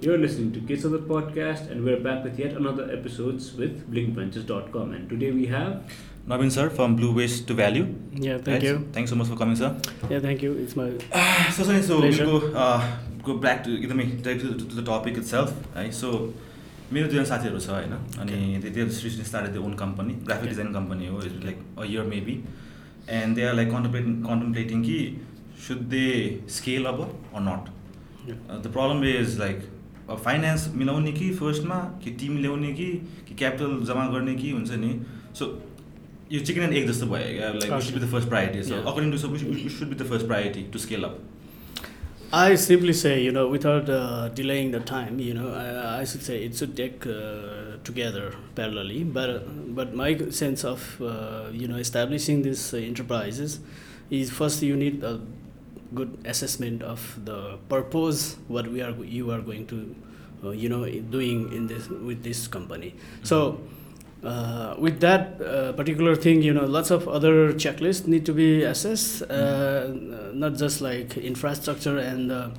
You're listening to Kids of the Podcast, and we're back with yet another episodes with BlinkVentures.com. And today we have Navin sir from Blue Waste to Value. Yeah, thank right? you. Thanks so much for coming, sir. Yeah, thank you. It's my so, so, so Pleasure. we'll go, uh, go back to एकदमै direct to, to the topic itself है सो मेरो दुईजना साथीहरू छ होइन अनि they they have recently started their own company graphic Okay. design company हो it's like a year maybe and they are like contemplating contemplating कि should they scale up or not Yeah. uh, the problem is like finance मिलाउने कि फर्स्टमा कि Tim ल्याउने कि कि capital जम्मा गर्ने कि हुन्छ नि सो यो चिकन एन्ड एग जस्तो भयो क्या like should be the first priority so Yeah. According to सब should be the first priority to scale up I simply say, you know, without uh, delaying the time, you know, I, I should say it should take uh, together parallelly. But but my sense of uh, you know establishing these uh, enterprises is first you need a good assessment of the purpose what we are you are going to uh, you know doing in this with this company. So. Uh, with that uh, particular thing, you know, lots of other checklists need to be assessed, uh, not just like infrastructure and uh,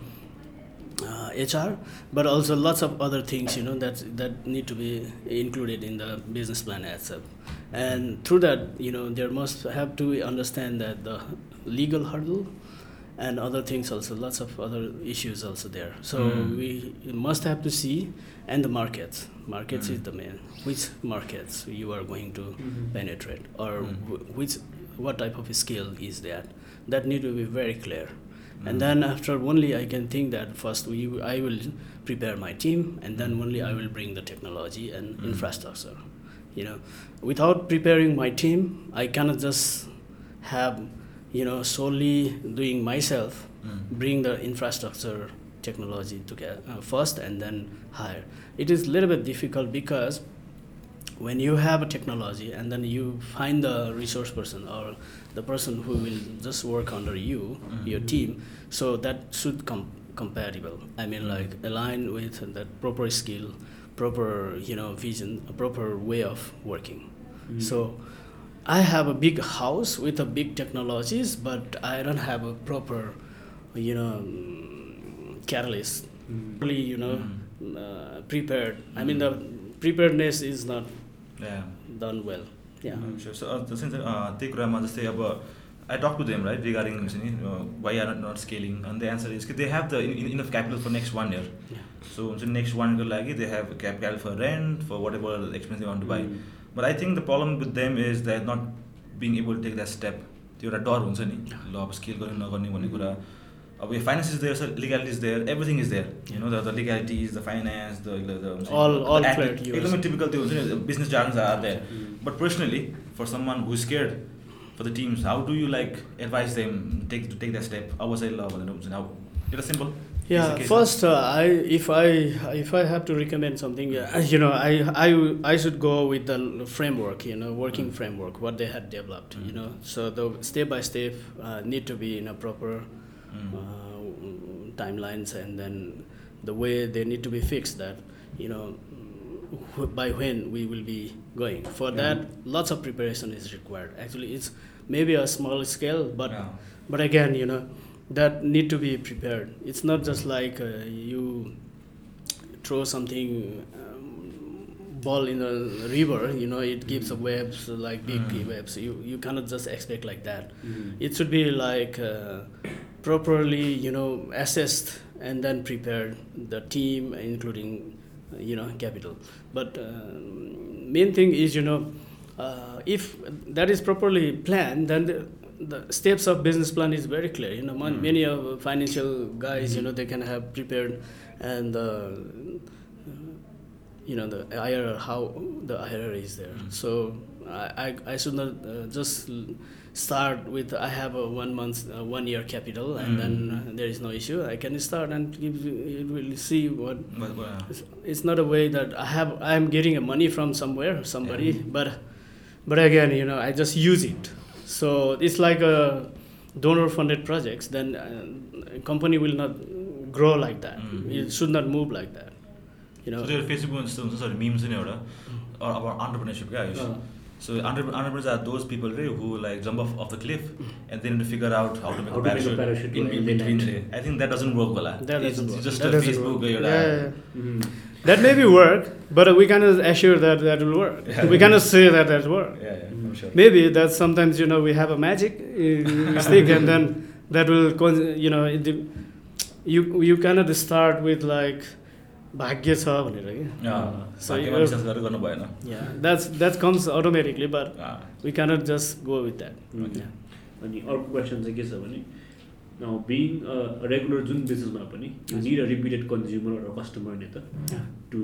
uh, HR, but also lots of other things, you know, that that need to be included in the business plan itself. And through that, you know, there must have to understand that the legal hurdle and other things also, lots of other issues also there. So Mm. we must have to see, and the markets. Markets Mm. is the main. Which markets you are going to penetrate, or Mm. which what type of skill is that? That need to be very clear. Mm. And then after only I can think that first we I will prepare my team, and then only I will bring the technology and Mm. infrastructure. You know, without preparing my team, I cannot just have you know solely doing myself Mm. bring the infrastructure technology together uh, first and then hire it is a little bit difficult because when you have a technology and then you find the resource person or the person who will just work under you Mhm. your team so that should come compatible i mean like align with that proper skill proper you know vision a proper way of working so I have a big house with a big technologies, but I don't have a proper, you know, mm, catalyst. Really, you know, Mm. uh, prepared. I mean, the preparedness is not Yeah. done well. Yeah. I'm sure. So, uh, जस्तै हुन्छ, uh, त्यही कुरामा जस्तै अब आई talk to them right regarding हुन्छ नि वाइ are not scaling अनि the answer is कि they have the enough capital for next one year Yeah. सो हुन्छ नेक्स्ट वान इयरको लागि they have capital for rent for watt ever expense one to buy But I think the problem with them is that not being able to take that step त्यो एउटा डर हुन्छ नि। ल अब scale गर्ने नगर्ने भन्ने कुरा। अब यो finance is there sir legality is there everything is there you know the legality is the finance the एकदमै टिपिकल त्यो हुन्छ नि business chances are there but personally for someone who scare for the teams how do you like advise them take to take the step अब चाहिँ ल भनेर हुन्छ नि अब एउटा simple Yeah. It's the case. First, uh, I if I if I have to recommend something, uh, you know, I I I should go with the framework, you know, working Mm. framework what they had developed, you Mm. know. So the step by step uh, need to be in a proper Mm. uh, timelines and then the way they need to be fixed that you know wh- by when we will be going for that lots of preparation is required actually it's maybe a small scale but Yeah. but again you know that need to be prepared. It's not just like uh, you throw something um, ball in a river you know it gives a waves like big Mm. waves you you cannot just expect like that. Mm. it should be like uh, properly you know assessed and then prepared the team including you know capital. But uh, main thing is you know uh, if that is properly planned then the, the steps of business plan is very clear you know Mm. many of financial guys you know they can have prepared and uh, you know the IRR how the IRR is there. Mm. So I, I, I should not uh, just start with I have a one month uh, one year capital and then uh, there is no issue. I can start and give you will see what But, but, uh, it's, it's not a way that I have I am getting a money from somewhere somebody but but again you know I just use it. So it's like a donor funded projects then uh, a company will not grow like that. Mm. It should not move like that. You know. so जस्तो हुन्छ सरी meme छ नि एउटा अब entrepreneurship क्या अँ। So entre- entrepreneurs are those people right, who like jump off, off the cliff and they need to figure out how to make How a to make a parachute, parachute in, in between. I think that doesn't work well. ah. That it's, doesn't it's work. just That a Facebook. work. uh, Yeah, yeah, yeah. Mhm. That may be work, but we cannot assure that that will work. Yeah. We cannot say that that work. Yeah, yeah, I'm sure. Maybe that sometimes you know we have a magic uh, stick and then that will you know it, you you cannot start with like भाग्य छ भनेर क्या Yeah. So भाग्यमा you're- विश्वास गरेर गर्नु भएन yeah that's that comes automatically but Ah. we cannot just go with that Mm. yeah. अनि अर्को क्वेसन चाहिँ के छ भने बिङ रेगुलर जुन बिजनेसमा पनि you need a repeated consumer raw customer नि त Yeah. To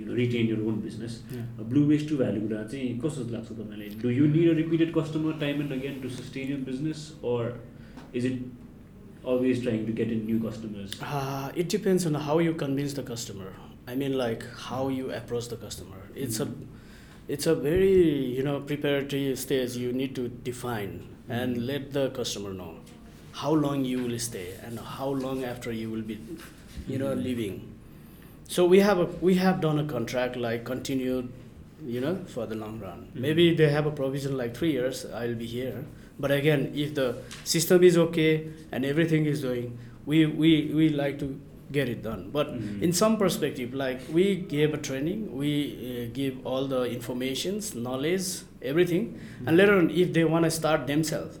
you know retain your own business Yeah. Blue west to value कुरा चाहिँ कस्तो लाग्छ तपाईँलाई do you need a repeated customer time and again to sustain your business or is it always trying to get in new customers Uh, it depends on how you convince the customer. I mean, like how you approach the customer. It's a, it's a very you know preparatory stage. You need to define and let the customer know how long you will stay and how long after you will be, you know, leaving. So we have a we have done a contract like continued, you know, for the long run. Mhm. Maybe they have a provision like three years. I'll be here. But again, if the system is okay and everything is doing, we we, we like to get it done. But Mhm. in some perspective, like we gave a training, we uh, give all the informations, knowledge, everything, and later on, if they want to start themselves,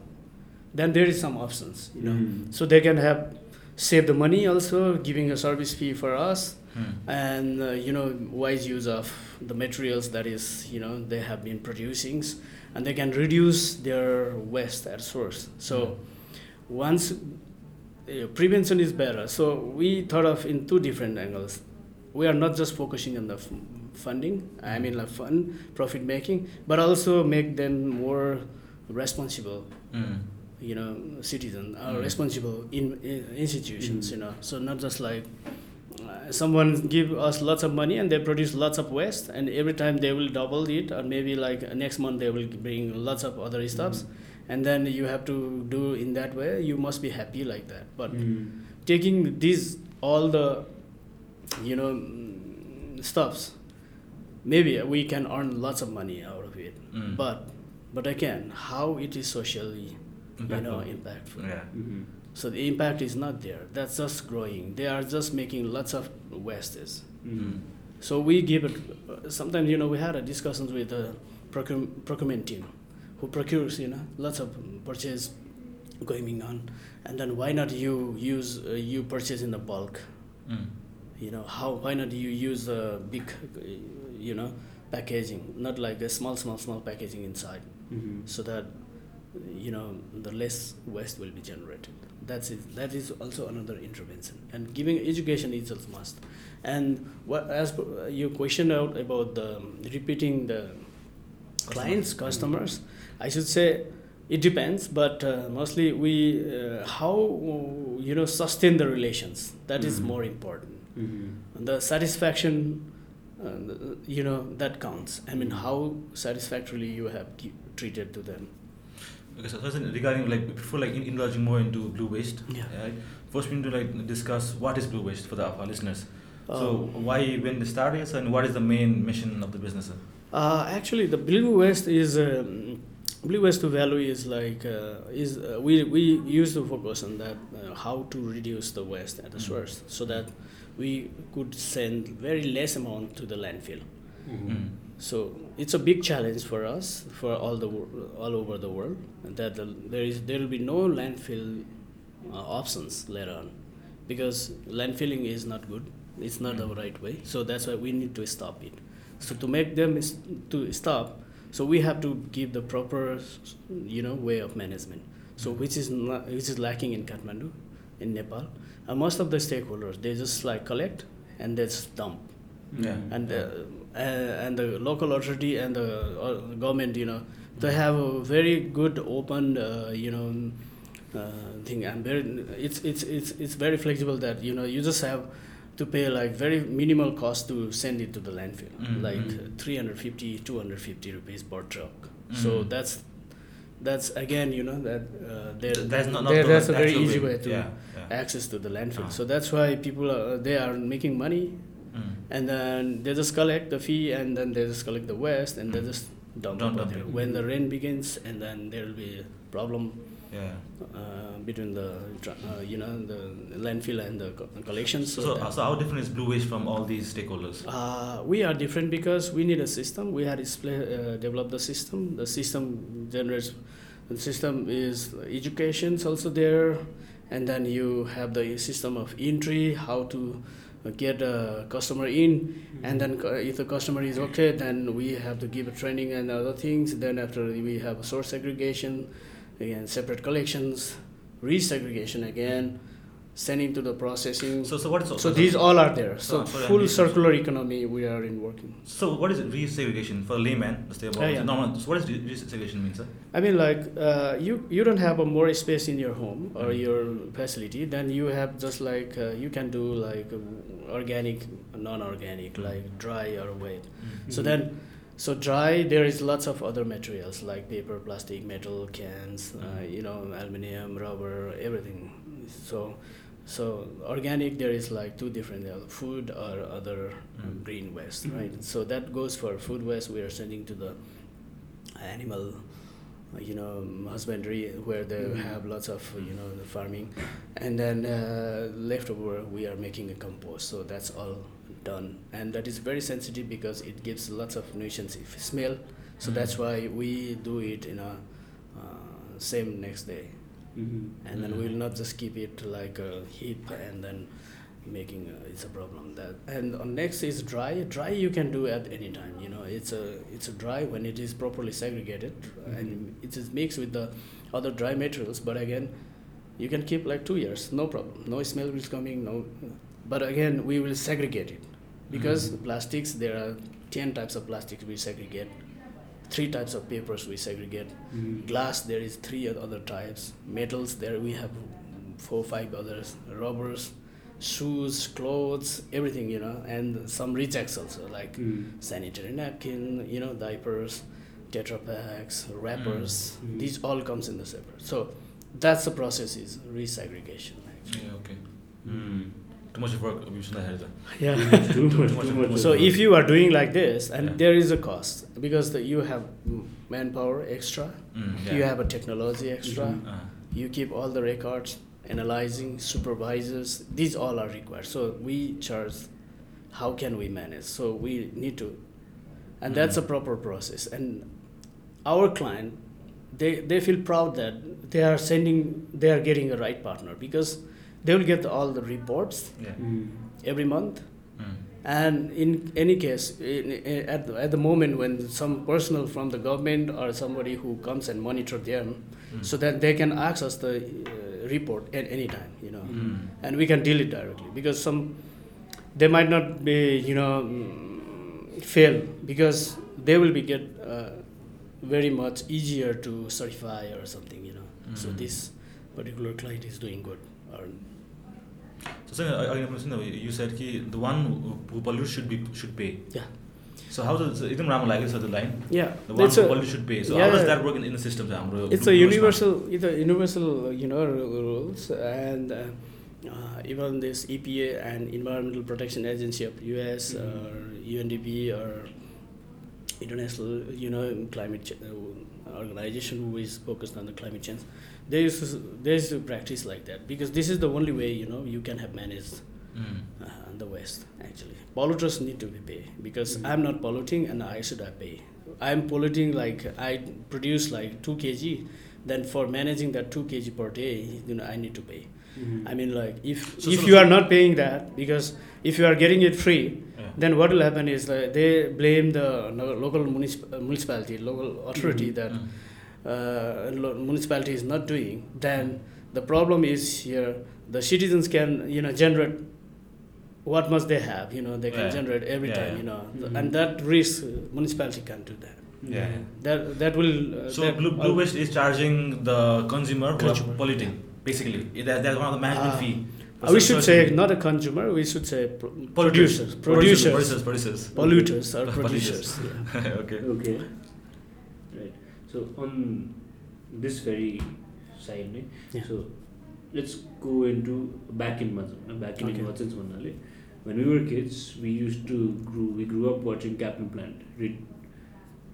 then there is some options, you know. Mhm. So they can have save the money also, giving a service fee for us, Hmm. and uh, you know wise use of the materials that is you know they have been producing and they can reduce their waste at source so once uh, prevention is better so we thought of in two different angles we are not just focusing on the f- funding i mean like fund profit making but also make them more responsible Hmm. You know citizen or Mm. responsible in, in institutions Mm. you know so not just like uh, someone give us lots of money and they produce lots of waste and every time they will double it or maybe like uh, next month they will bring lots of other stuffs and then you have to do in that way you must be happy like that but Mhm. taking these all the you know mm, stuffs maybe we can earn lots of money out of it Mm. but but again how it is socially you know Impactful. Yeah. Mhm. so the impact is not there that's just growing they are just making lots of wastes Mhm. so we give it sometimes you know we had a discussions with the procure, procurement team who procures you know lots of purchase going on and then why not you use uh, you purchase in the bulk Hmm. you know how why not you use a big you know packaging not like a small small small packaging inside Mhm. so that you know the less waste will be generated. That's it. That is also another intervention. And giving education is a must. And what as per- you questioned out about the um, repeating the clients customers i should say it depends but uh, mostly we uh, how uh, you know sustain the relations. That is Mhm. more important. Mhm. the satisfaction uh, you know that counts. I mean how satisfactorily you have treated to them Okay, so, so regarding like before like in- indulging more into blue waste, Yeah. right? First, we need to like discuss what is blue waste for the our listeners. so, Um, why when the start is and what is the main mission of the business? Uh, actually, the blue waste is um, blue waste to value is like uh, is uh, we we used to focus on that uh, how to reduce the waste at the Mhm. source so that we could send very less amount to the landfill. Mhm. Hmm. So it's a big challenge for us for all the all over the world that the, there is there will be no landfill uh, options later on because landfilling is not good. It's not the right way. So that's why we need to stop it. So to make them is, to stop, so we have to give the proper you know way of management. So which is not, which is lacking in Kathmandu, in Nepal. And most of the stakeholders they just like collect and they just dump Yeah. and uh, uh, and the local authority and the uh, government you know they have a very good open uh, you know uh, thing and very it's it's it's it's very flexible that you know you just have to pay like very minimal cost to send it to the landfill Mm, like mm. 350 250 rupees per truck so Mm. that's that's again you know that uh, there That's not, not there- the that's a very easy way to yeah. yeah. access to the landfill Ah. so that's why people are they are making money. And then they just collect the fee and then they just collect the waste and they Mm. just dump Dump- dump it. When the rain begins, and then there will be a problem Yeah. uh, between the uh, you know the landfill and the co- collection. So, So, so how different is Blue Waste from all these stakeholders? uh, we are different because we need a system. We had display, uh, developed the system. The system generates. The system is education's also there, and then you have the system of entry, how to Uh, get a customer in, and then if the customer is okay, then we have to give a training and other things. Then after we have source segregation, again separate collections, resegregation again, sending to the processing. So, so what is So these all are there. So- So so full circular economy we are in working. So what is it, resegregation for layman? Let's about Yeah, yeah. normal. So what does re- resegregation mean, sir? I mean, like uh, you you don't have a more space in your home or Mhm. your facility. Then you have just like uh, you can do like uh, organic, non-organic, Mhm. like dry or wet. So Mhm. then, so dry there is lots of other materials like paper, plastic, metal, cans, uh, Mhm. you know, aluminium, rubber, everything. So. So organic, there is like two different uh, food or other Mhm. green waste, right? So that goes for food waste. We are sending to the animal, uh, you know, husbandry where they Mhm. have lots of you know the farming, and then uh, leftover we are making a compost. So that's all done, and that is very sensitive because it gives lots of nuisance if smell. So Mhm. that's why we do it in a uh, same next day Mhm. and then Mhm. we'll not just keep it like a heap and then making uh, it's a problem that and next is dry dry you can do at any time you know it's a it's a dry when it is properly segregated and it is mixed with the other dry materials but again you can keep like two years no problem no smell is coming no but again we will segregate it because Mhm. plastics there are 10 types of plastics we segregate three types of papers we segregate Mhm. glass there is three other types metals there we have four five others rubbers shoes clothes everything you know and some rejects also like Mhm. sanitary napkin you know diapers tetra packs wrappers Mm. these all comes in the separate so that's the process is resegregation actually. Yeah, okay. Mm. Too much work we shouldn't have had. yeah Too much, Too much too much. so if you are doing like this and Yeah. there is a cost because the, you have mm, manpower extra Mm, yeah. you have a technology extra Mhm. Uh, you keep all the records analyzing supervisors these all are required so we charge how can we manage so we need to and that's a Mhm. proper process and our client they, they feel proud that they are sending they are getting a right partner because they will get all the reports yeah. Mm. every month Mm. and in any case, in, in, at, the, at the moment when some personnel from the government or somebody who comes and monitor them, Mm. so that they can access the uh, report at any time, you know, Mm. and we can deal it directly because some they might not be, you know, mm, fail because they will be get uh, very much easier to certify or something, you know. So Mm. this particular client is doing good. Or, So, sir, I, I understand that you said कि the one who, who pollutes should be should pay. yeah, So how does एकदम राम्रो लाग्यो sir the line? yeah. The one It's who a- pollutes should pay. So yeah, how does yeah. that work in, in the system? sir, हाम्रो it's a blue- blue universal it's a universal you know ru- rules and uh, uh, even this EPA and Environmental Protection Agency of US Mhm. or UNDP or international you know climate ch- uh, organization who is focused on the climate change they used to, they used to practice like that because this is the only way you know you can have managed Mm. uh, the waste actually polluters need to be paid because Mhm. i'm not polluting and i should have pay i'm polluting like i produce like 2 kg then for managing that 2 kg per day you know i need to pay Mhm. i mean like if So- if so- you are not paying that because if you are getting it free Yeah. then what will happen is that they blame the local municip- municipality local authority Mhm. that Mm. Uh, municipality is not doing, then the problem is here the citizens can you know generate what must they have you know they can Yeah. generate every Yeah, time you know Mhm. and that risk uh, municipality can't do that Yeah. that that will uh, So that, blue, blue waste is charging the consumer who Consumer. are polluting, basically. It- That, that's one of the management Ah. fee. uh, we should say not a consumer we should say pro- Polluters. producers producers Producers. Producers. polluters or Polluters. producers yeah. okay. Okay. So on this very side, yeah. so let's go into back in Mazam, back in okay. Watson's Manale. When we were kids, we used to grew we grew up watching Captain Planet, read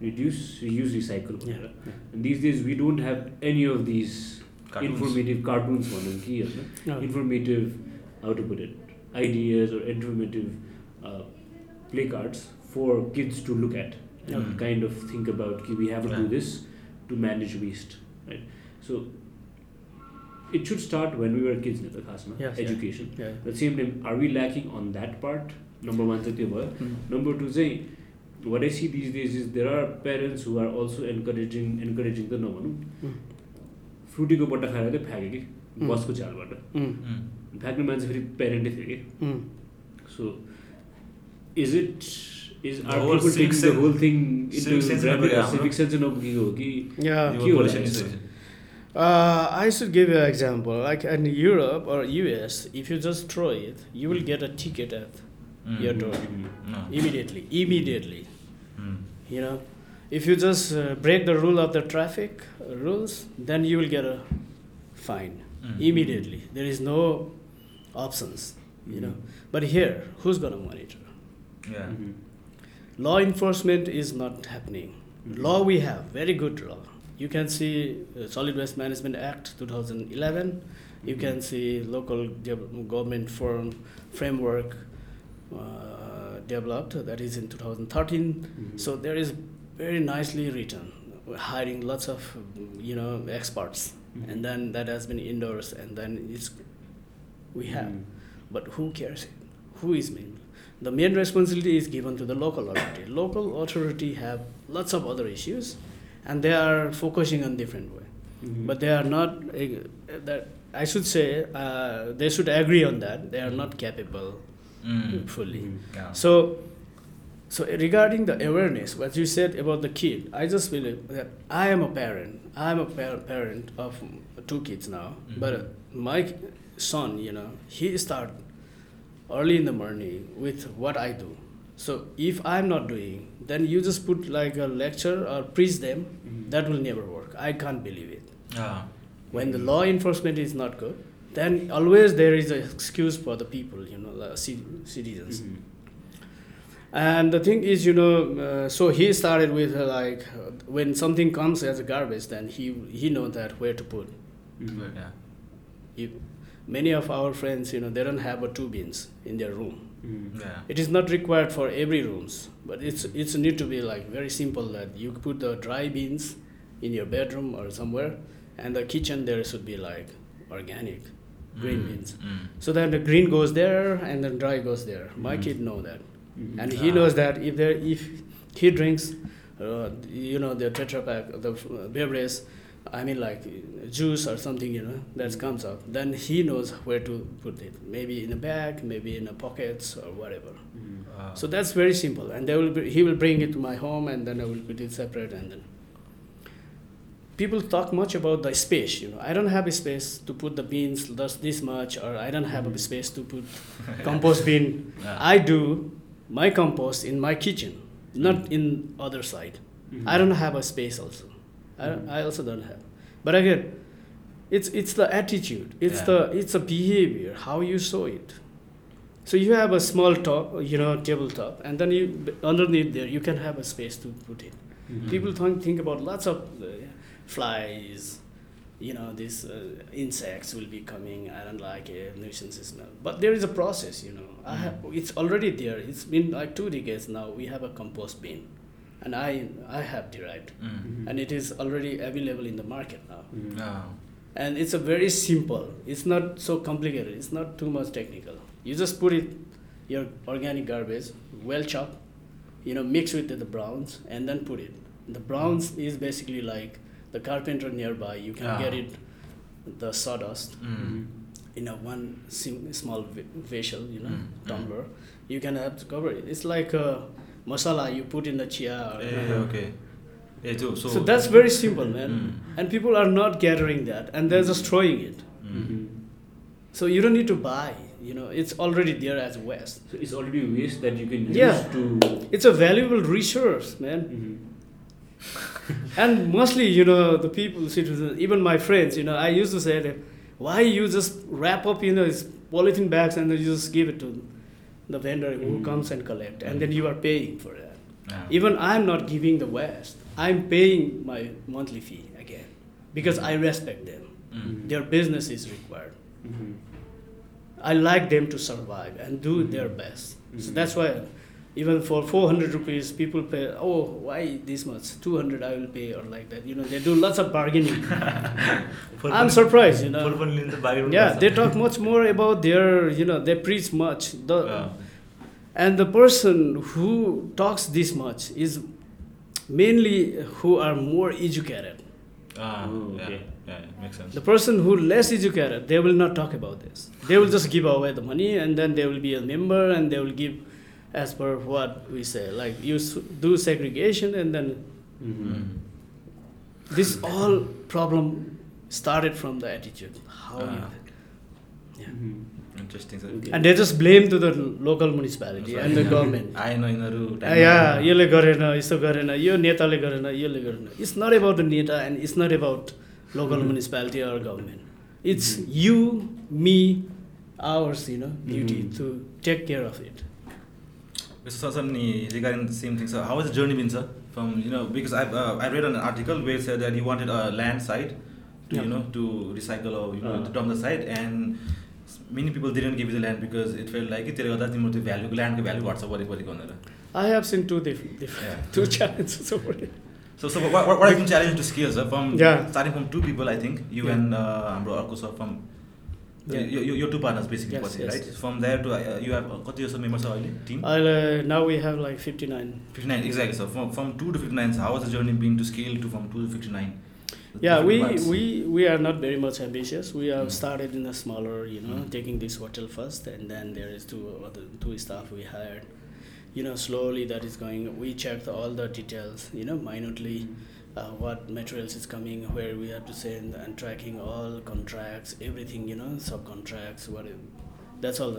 reduce, reuse, recycle. Yeah. Yeah. And these days we don't have any of these cartoons. informative cartoons one key informative how to put it ideas or informative uh, play cards for kids to look at and Mm. kind of think about okay, we have to do Yeah. this to manage waste right so it should start when we were kids नि त खासमा Yes, yeah. education Yeah. at the same time are we lacking on that part number one चाहिँ त्यो भयो Mm. number two चाहिँ what I see these days is there are parents who are also encouraging encouraging त नभनौँ Mm. फ्रुटीको बट्टा खाएर चाहिँ फ्याँक्यो कि Mm. बसको छ्यालबाट Mm. Mm. फ्याँक्ने मान्छे फेरि प्यारेन्टै थियो कि Mm. So, is it is are people taking the whole thing into civic yeah, civic sense of ego. Yeah. ki uh, I should give you an example. Like in Europe or US, if you just throw it, you will hmm. get a ticket at hmm. your door. Hmm. Immediately. Immediately, you know. If you just uh, break the rule of the traffic rules, then you will get a fine. Immediately. There is no options, you know. But here, who's gonna monitor? Yeah. Mm-hmm. Law enforcement is not happening. Law we have, very good law. You can see uh, Solid Waste Management Act 2011. You can see local government forum framework uh, developed that is in 2013. Mhm. So there is very nicely written, We're hiring lots of you know experts, Mhm. and then that has been endorsed, and then it's we have. Mhm. But who cares? Who is main? The main responsibility is given to the local authority. Local authority have lots of other issues, and they are focusing on different way. Mhm. But they are not. Uh, that I should say uh, they should agree on that. They are not capable Mm. fully. Mhm. Yeah. So, so regarding the awareness, what you said about the kid, I just believe that I am a parent. I am a par- parent of two kids now, Mhm. but my son, you know, he start early in the morning with what I do. So if I'm not doing, then you just put like a lecture or preach them. Mhm. That will never work. I can't believe it. Yeah. When the law enforcement is not good, then always there is an excuse for the people, you know, the ci- citizens. Mhm. And the thing is, you know, uh, so he started with uh, like uh, when something comes as a garbage, then he he know that where to put. Mhm. Yeah. If, many of our friends, you know, they don't have a two bins in their room. Mhm. Yeah. It is not required for every rooms, but it's it's need to be like very simple that you put the dry beans in your bedroom or somewhere, and the kitchen there should be like organic green Mm. beans. Mm. So then the green goes there and then dry goes there. My Mhm. kid know that. Mhm. and he Ah. knows that if there if he drinks uh, you know the tetra pack the uh, beverage i mean like juice or something you know that comes up then he knows where to put it maybe in a bag maybe in a pockets or whatever Mhm. Uh, so that's very simple and they will be, he will bring it to my home and then i will put it separate and then people talk much about the space you know i don't have a space to put the beans thus this much or i don't have a Mhm. space to put compost bin yeah. I do my compost in my kitchen, not in other side. Mhm. I don't have a space also. I, I also don't have. But again, it's it's the attitude. It's Yeah. the it's a behavior how you show it. So you have a small top, you know, tabletop, and then you underneath there you can have a space to put it. Mhm. People think think about lots of uh, flies, you know, these uh, insects will be coming. I don't like it, nuisance smell. But there is a process, you know. I have, it's already there. It's been like two decades now. We have a compost bin, and I I have derived, Mm. Mhm. and it is already available in the market now. Mhm. Yeah. And it's a very simple. It's not so complicated. It's not too much technical. You just put it, your organic garbage, well chopped, you know, mix with the browns, and then put it. The browns is basically like the carpenter nearby. You can Ah. get it, the sawdust Mm. in a one sim- small v- vessel, you know, Mm, mm. tumbler. You can have to cover it. It's like a masala you put in the chia. Or, Eh, okay. Eh, so, so, so that's very simple, man. Mm. And people are not gathering that, and they're just throwing it. Mm. Mhm. So you don't need to buy. You know, it's already there as waste. So it's already waste that you can use Yeah. to. It's a valuable resource, man. Mhm. And mostly, you know, the people, citizens, even my friends, you know, I used to say that, why you just wrap up, you know, these polythene bags and then you just give it to the vendor who Mhm. comes and collect, and then you are paying for that. Yeah. Even I'm not giving the West. I'm paying my monthly fee again because I respect them. Mm. Their business is required. Mhm. I like them to survive and do their best. So Mhm. that's why even for 400 rupees people pay oh why this much 200 i will pay or like that you know they do lots of bargaining i'm surprised you know yeah they talk much more about their you know they preach much the, yeah. and the person who talks this much is mainly who are more educated ah, Ooh, okay. Yeah, yeah, makes sense. The person who less educated, they will not talk about this. They will just give away the money, and then they will be a member, and they will give as per what we say like you s- do segregation and then Mhm. Mm. this all problem started from the attitude how Ah. you yeah. Mhm. Interesting, sir. Okay. and they just blame to the local municipality and the government आएन यिनीहरू या यसले गरेन यस्तो गरेन यो नेताले गरेन यसले गरेन इट्स नट एबाउट द नेता and it's not about local municipality or government it's you me hours you know duty Mhm. To take care of it So, Sunny, regarding the same thing, so how has the journey been, sir? From you know, because I uh, I read an article where it said that you wanted a land site to Yeah. you know to recycle or you know Uh. to dump the site, and many people didn't give you the land because it felt like त्यो value ल्यान्डको value घट्छ वरिपरि भनेर I have seen two different Yeah. Challenges over it. So, so what, what, what has been challenging to scale, sir? From Yeah. starting from two people, I think you Yeah. and uh, अर्को sir from Yeah. your, your, your two partners basically, Yes, पछि, yes, right? yes. From there to uh, you have uh, कति जस्तो members छ अहिले team? I'll, uh, now we have like 59 59 exactly. So from from two to 59, so how has the journey been to scale to from two to 59? The Yeah, different we, parts. we we are not very much ambitious. We have Mm. started in a smaller, you know, Mm. taking this hotel first, and then there is two other two staff we hired. You know, slowly that is going. We checked all the details, you know, minutely, uh, what materials is coming, where we have to send, and tracking all contracts, everything, you know, subcontracts, what. it- That's all.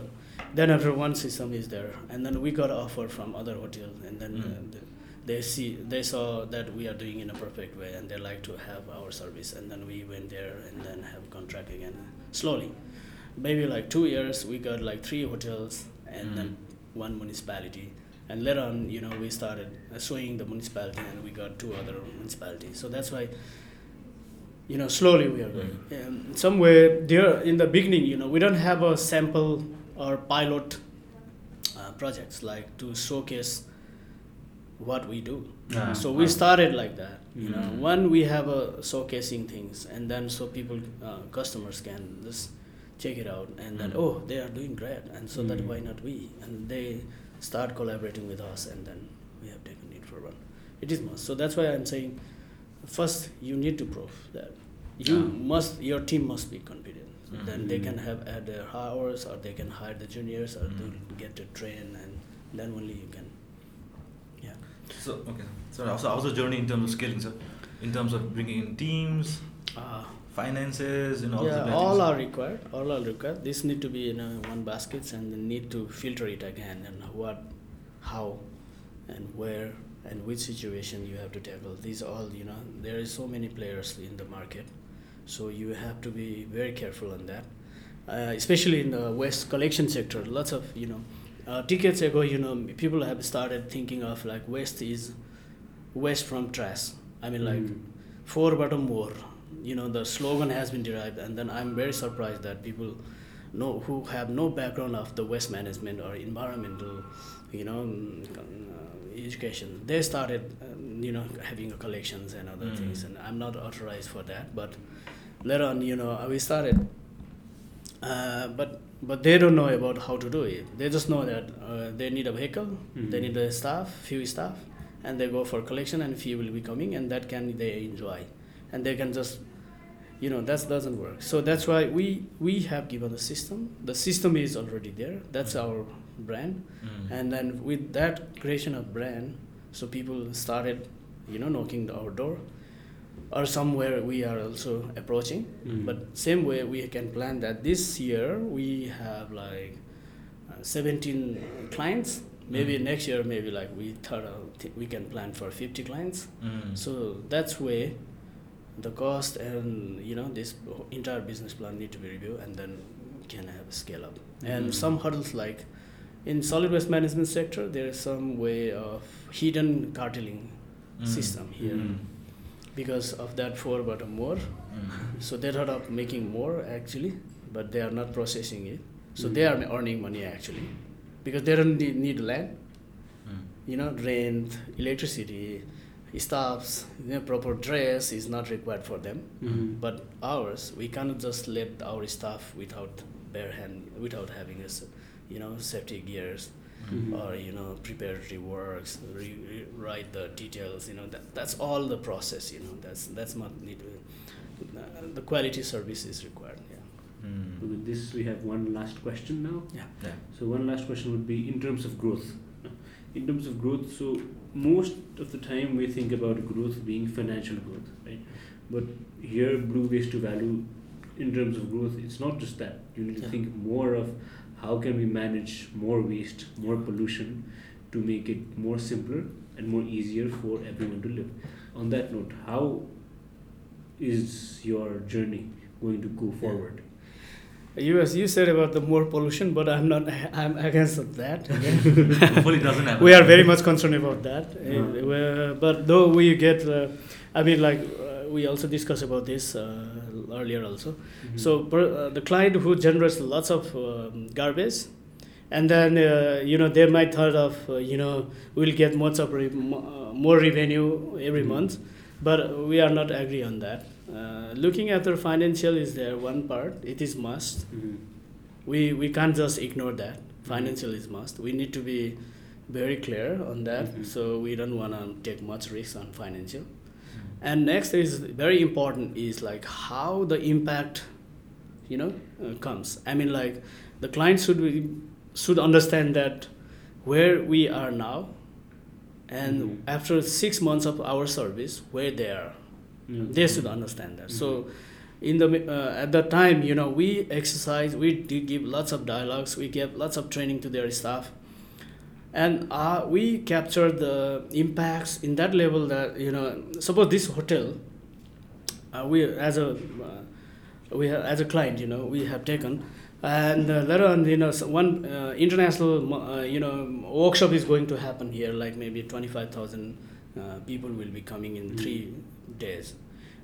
Then after one system is there, and then we got offer from other hotels, and then Mm. the, they see they saw that we are doing in a perfect way and they like to have our service and then we went there and then have contract again slowly maybe like two years we got like three hotels and then one municipality and later on you know we started suing the municipality and we got two other municipalities so that's why you know slowly we are going um, somewhere there in the beginning you know we don't have a sample or pilot uh, projects like to showcase what we do Ah, so we ah. started like that you know Mm. one we have a showcasing things and then so people uh, customers can just check it out and then Mm. oh they are doing great and so that Mm. why not we and they start collaborating with us and then we have taken it for run it is must so that's why i'm saying first you need to prove that you Ah. must your team must be competent so then they can have add their hours or they can hire the juniors or Mm. to get to train and then only you can yeah So okay. So also how's the journey in terms of scaling, sir? In terms of bringing in teams, uh, finances, and all yeah, the all are required. All are required. This need to be in a one baskets and then need to filter it again and what, how, and where and which situation you have to tackle. These all you know there is so many players in the market, so you have to be very careful on that. Uh, especially in the waste collection sector, lots of you know. Uh, decades ago, you know, people have started thinking of like waste is waste from trash. I mean, like Mm. fohor bata mohor you know the slogan has been derived and then i'm very surprised that people know who have no background of the waste management or environmental you know mm, uh, education they started um, you know having collections and other Mm. things and i'm not authorized for that but later on you know we started uh, but but they don't know about how to do it they just know that uh, they need a vehicle they Mhm. need a staff few staff and they go for collection and few will be coming and that can they enjoy and they can just you know that doesn't work. So that's why we we have given the system. The system is already there. That's our brand. Mm. and then with that creation of brand so people started you know knocking our door. Or somewhere we are also approaching. Mm. but same way we can plan that this year we have like uh, 17 clients. Maybe Mm. next year maybe like we thought uh, we can plan for 50 clients. Mm. so that's way the cost and you know this entire business plan need to be reviewed and then can have a scale up and Mhm. some hurdles like in solid waste management sector, there is some way of hidden carteling Mm. system here Mm. because of that fohor bata mohor. Mm. So they thought of making more actually, but they are not processing it. So Mm. they are earning money actually because they don't need, need land, Mm. you know, rent, electricity, staffs, you know, proper dress is not required for them. Mhm. But ours, we cannot just let our staff without bare hand, without having a, s- you know, safety gears Mhm. or you know preparatory works, re, re, write the details. You know that that's all the process. You know that's that's not need. Uh, the quality service is required. Yeah. Mm. So with this, we have one last question now. Yeah. Yeah. So one last question would be in terms of growth. In terms of growth, so most of the time we think about growth being financial growth, right? But here, Blue Waste to Value, in terms of growth, it's not just that. You need to Yeah. think more of how can we manage more waste, more pollution, to make it more simpler and more easier for everyone to live. On that note, how is your journey going to go forward? You as you said about the more pollution, but I'm not. I'm against that. Hopefully it doesn't happen. we are very much concerned about that. Uh, Uh-huh. uh, but though we get, uh, I mean, like uh, we also discussed about this uh, earlier also. Mhm. So per, uh, the client who generates lots of um, garbage, and then uh, you know they might thought of uh, you know we'll get much of re- mo- uh, more revenue every Mhm. month, but we are not agree on that. Uh, looking after financial is there one part. It is must. Mhm. We we can't just ignore that. Financial is must. We need to be very clear on that. Mhm. So we don't want to take much risk on financial. Mm. And next is very important is like how the impact, you know, uh, comes. I mean, like the client should be, should understand that where we are now, and Mhm. after six months of our service, where they are, Yeah. they should understand that. Mhm. So, in the uh, at that time, you know, we exercise, we did give lots of dialogues, we gave lots of training to their staff, and uh, we capture the impacts in that level that you know suppose this hotel uh, we as a uh, we have, as a client you know we have taken and uh, later on you know so one uh, international uh, you know workshop is going to happen here like maybe 25000 uh, people will be coming in Mhm. three days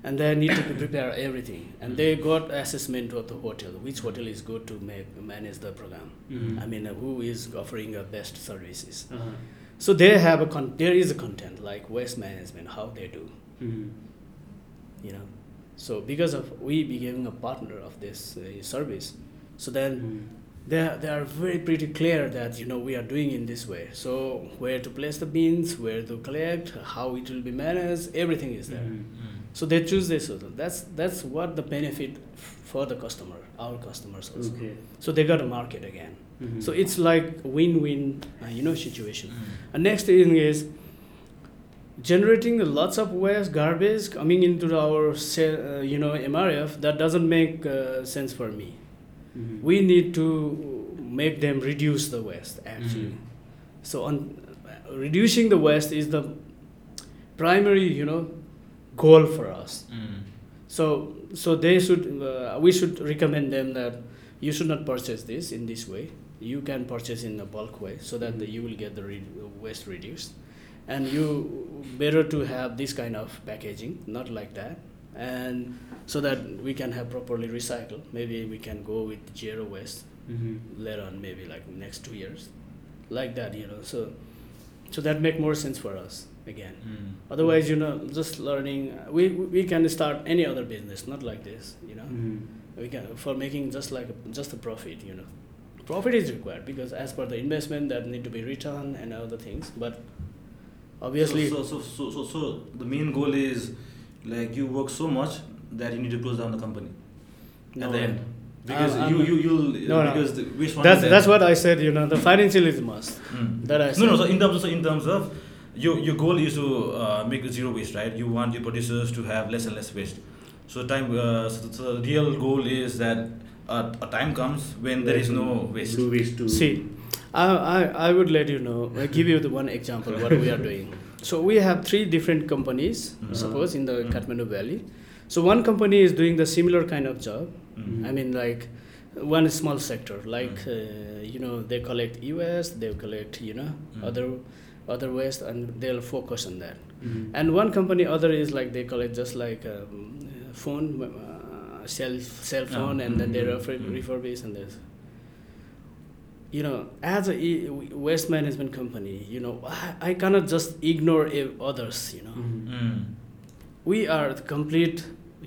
and they need to prepare everything and they got assessment of the hotel which hotel is good to make manage the program Mhm. I mean, uh, who is offering uh, best services? Uh-huh. So they have a con- there is a content like waste management, how they do, Mhm. you know. So because of we becoming a partner of this uh, service, so then Mhm. they are, they are very pretty clear that you know we are doing in this way. So where to place the bins, where to collect, how it will be managed, everything is there. Mhm. Mm. So they choose this. Also. That's that's what the benefit for the customer, our customers also. Okay. So they got a market again. Mhm. So it's like win-win, uh, you know, situation. Mm. And next thing is generating lots of waste, garbage coming into our, uh, you know, MRF. That doesn't make uh, sense for me. Mhm. We need to make them reduce the waste actually. Mhm. So on uh, reducing the waste is the primary, you know, goal for us. Mm. So so they should uh, we should recommend them that you should not purchase this in this way. You can purchase in a bulk way so that the, you will get the re- waste reduced, and you better to have this kind of packaging, not like that, and so that we can have properly recycled. Maybe we can go with zero waste Mhm. later on, maybe like next two years, like that, you know. So so that make more sense for us again. Mm. Otherwise, you know, just learning, we, we can start any other business, not like this, you know. Mhm. We can, for making just like, a, just a profit, you know. Profit is required because as per the investment that need to be returned and other things, but obviously, So, so, so, so, so the main goal is like you work so much that you need to close down the company no, at the end because I'm- you you you'll No, no. because the waste that's, management- that's what I said, you know, the financial is must. Mm. That I said. no no said. so in terms of so in terms of your your goal is to uh, make zero waste right you want your producers to have less and less waste so time uh, so, so the real goal is that uh, a time comes when there is no waste Blue waste to See, I, I, I would let you know, I give you the one example what we are doing. So we have three different companies, Mhm. suppose in the Mhm. Kathmandu Valley. So one company is doing the similar kind of job. Mm. I mean, like one small sector like Mm. uh, you know they collect e-waste they collect you know Mm. other other waste and they'll focus on that and one company other is like they collect just like um, phone uh, cell cell phone and then they refurb, refurbish and this you know as a waste management company you know I, I cannot just ignore others you know Mhm. Mm. we are the complete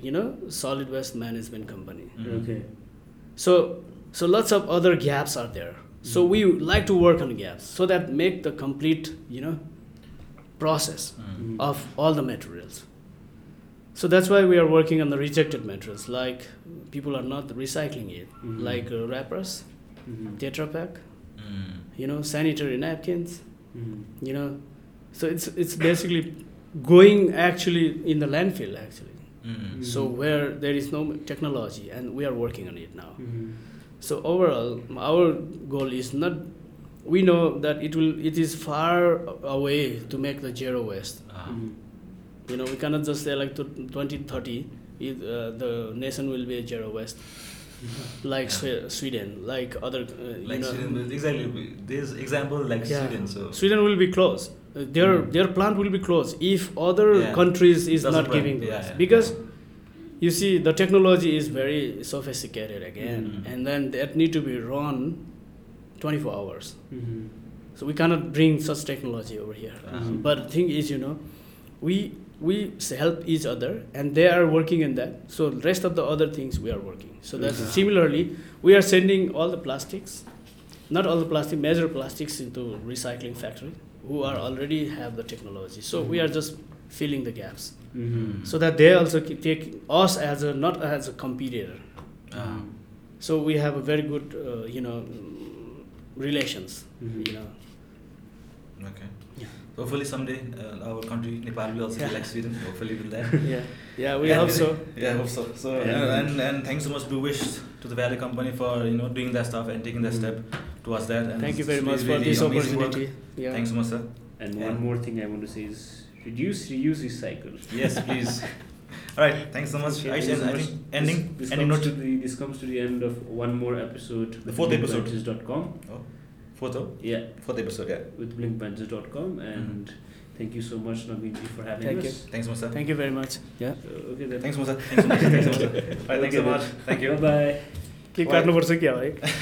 you know solid waste management company Mm. Okay. so so lots of other gaps are there so Mhm. we like to work on gaps so that make the complete you know process Mm. Of all the materials so that's why we are working on the rejected materials like people are not recycling it like uh, wrappers Mhm. Tetra Pak Mm. you know sanitary napkins Mhm. you know so it's it's basically going actually in the landfill actually Mm. so Mhm. where there is no technology and we are working on it now Mhm. so overall our goal is not we know that it will it is far away to make the zero waste Ah. Mhm. you know we cannot just say like to 2030 it, uh, the nation will be zero waste like Yeah. Sweden like other uh, you Like know Sweden, exactly. This example like Yeah. Sweden. So sweden will be closed Uh, their Mm. their plant will be closed if other Yeah. countries is Doesn't not run. giving Yeah, this yeah. because you see the technology is very sophisticated again Mm. and then that need to be run 24 hours Mhm. so we cannot bring such technology over here Mhm. but the thing is you know we we help each other and they are working in that so the rest of the other things we are working so that's similarly we are sending all the plastics not all the plastic major plastics into recycling factory who are already have the technology so we are just filling the gaps Mhm. so that they also take us as a not as a competitor Ah. so we have a very good uh, you know mm, relations Mhm. you know Okay. Yeah. Hopefully someday uh, our country Nepal will also be like Sweden. Hopefully will that. yeah yeah we And- hope so Yeah, I hope so. So Yeah. and, and thanks so much to Wish to the Valley Company for you know doing that stuff and taking that Mhm. step towards that. And thank you very much really, for really this amazing work. opportunity yeah Thanks so much, sir. And Yeah. one more thing I want to say is reduce, reuse, recycle. Yes, please. All right, thanks so much. Okay, Aish, thank so I much. think ending, This, this ending comes note. to the this comes to the end of one more episode. The fourth episode. blinkbenches.com. Oh, fourth, oh? Yeah, fourth episode. Yeah. with blinkbenches.com and thank you so much Naveenji for having Thank you. us. Thanks so much, sir. thank you very much yeah So, okay, then. Thanks so much, sir. Thanks so much. Thanks so much, sir. All right, thanks so Okay, much. Thank you. Bye bye. के Bye. काट्नुपर्छ क्या है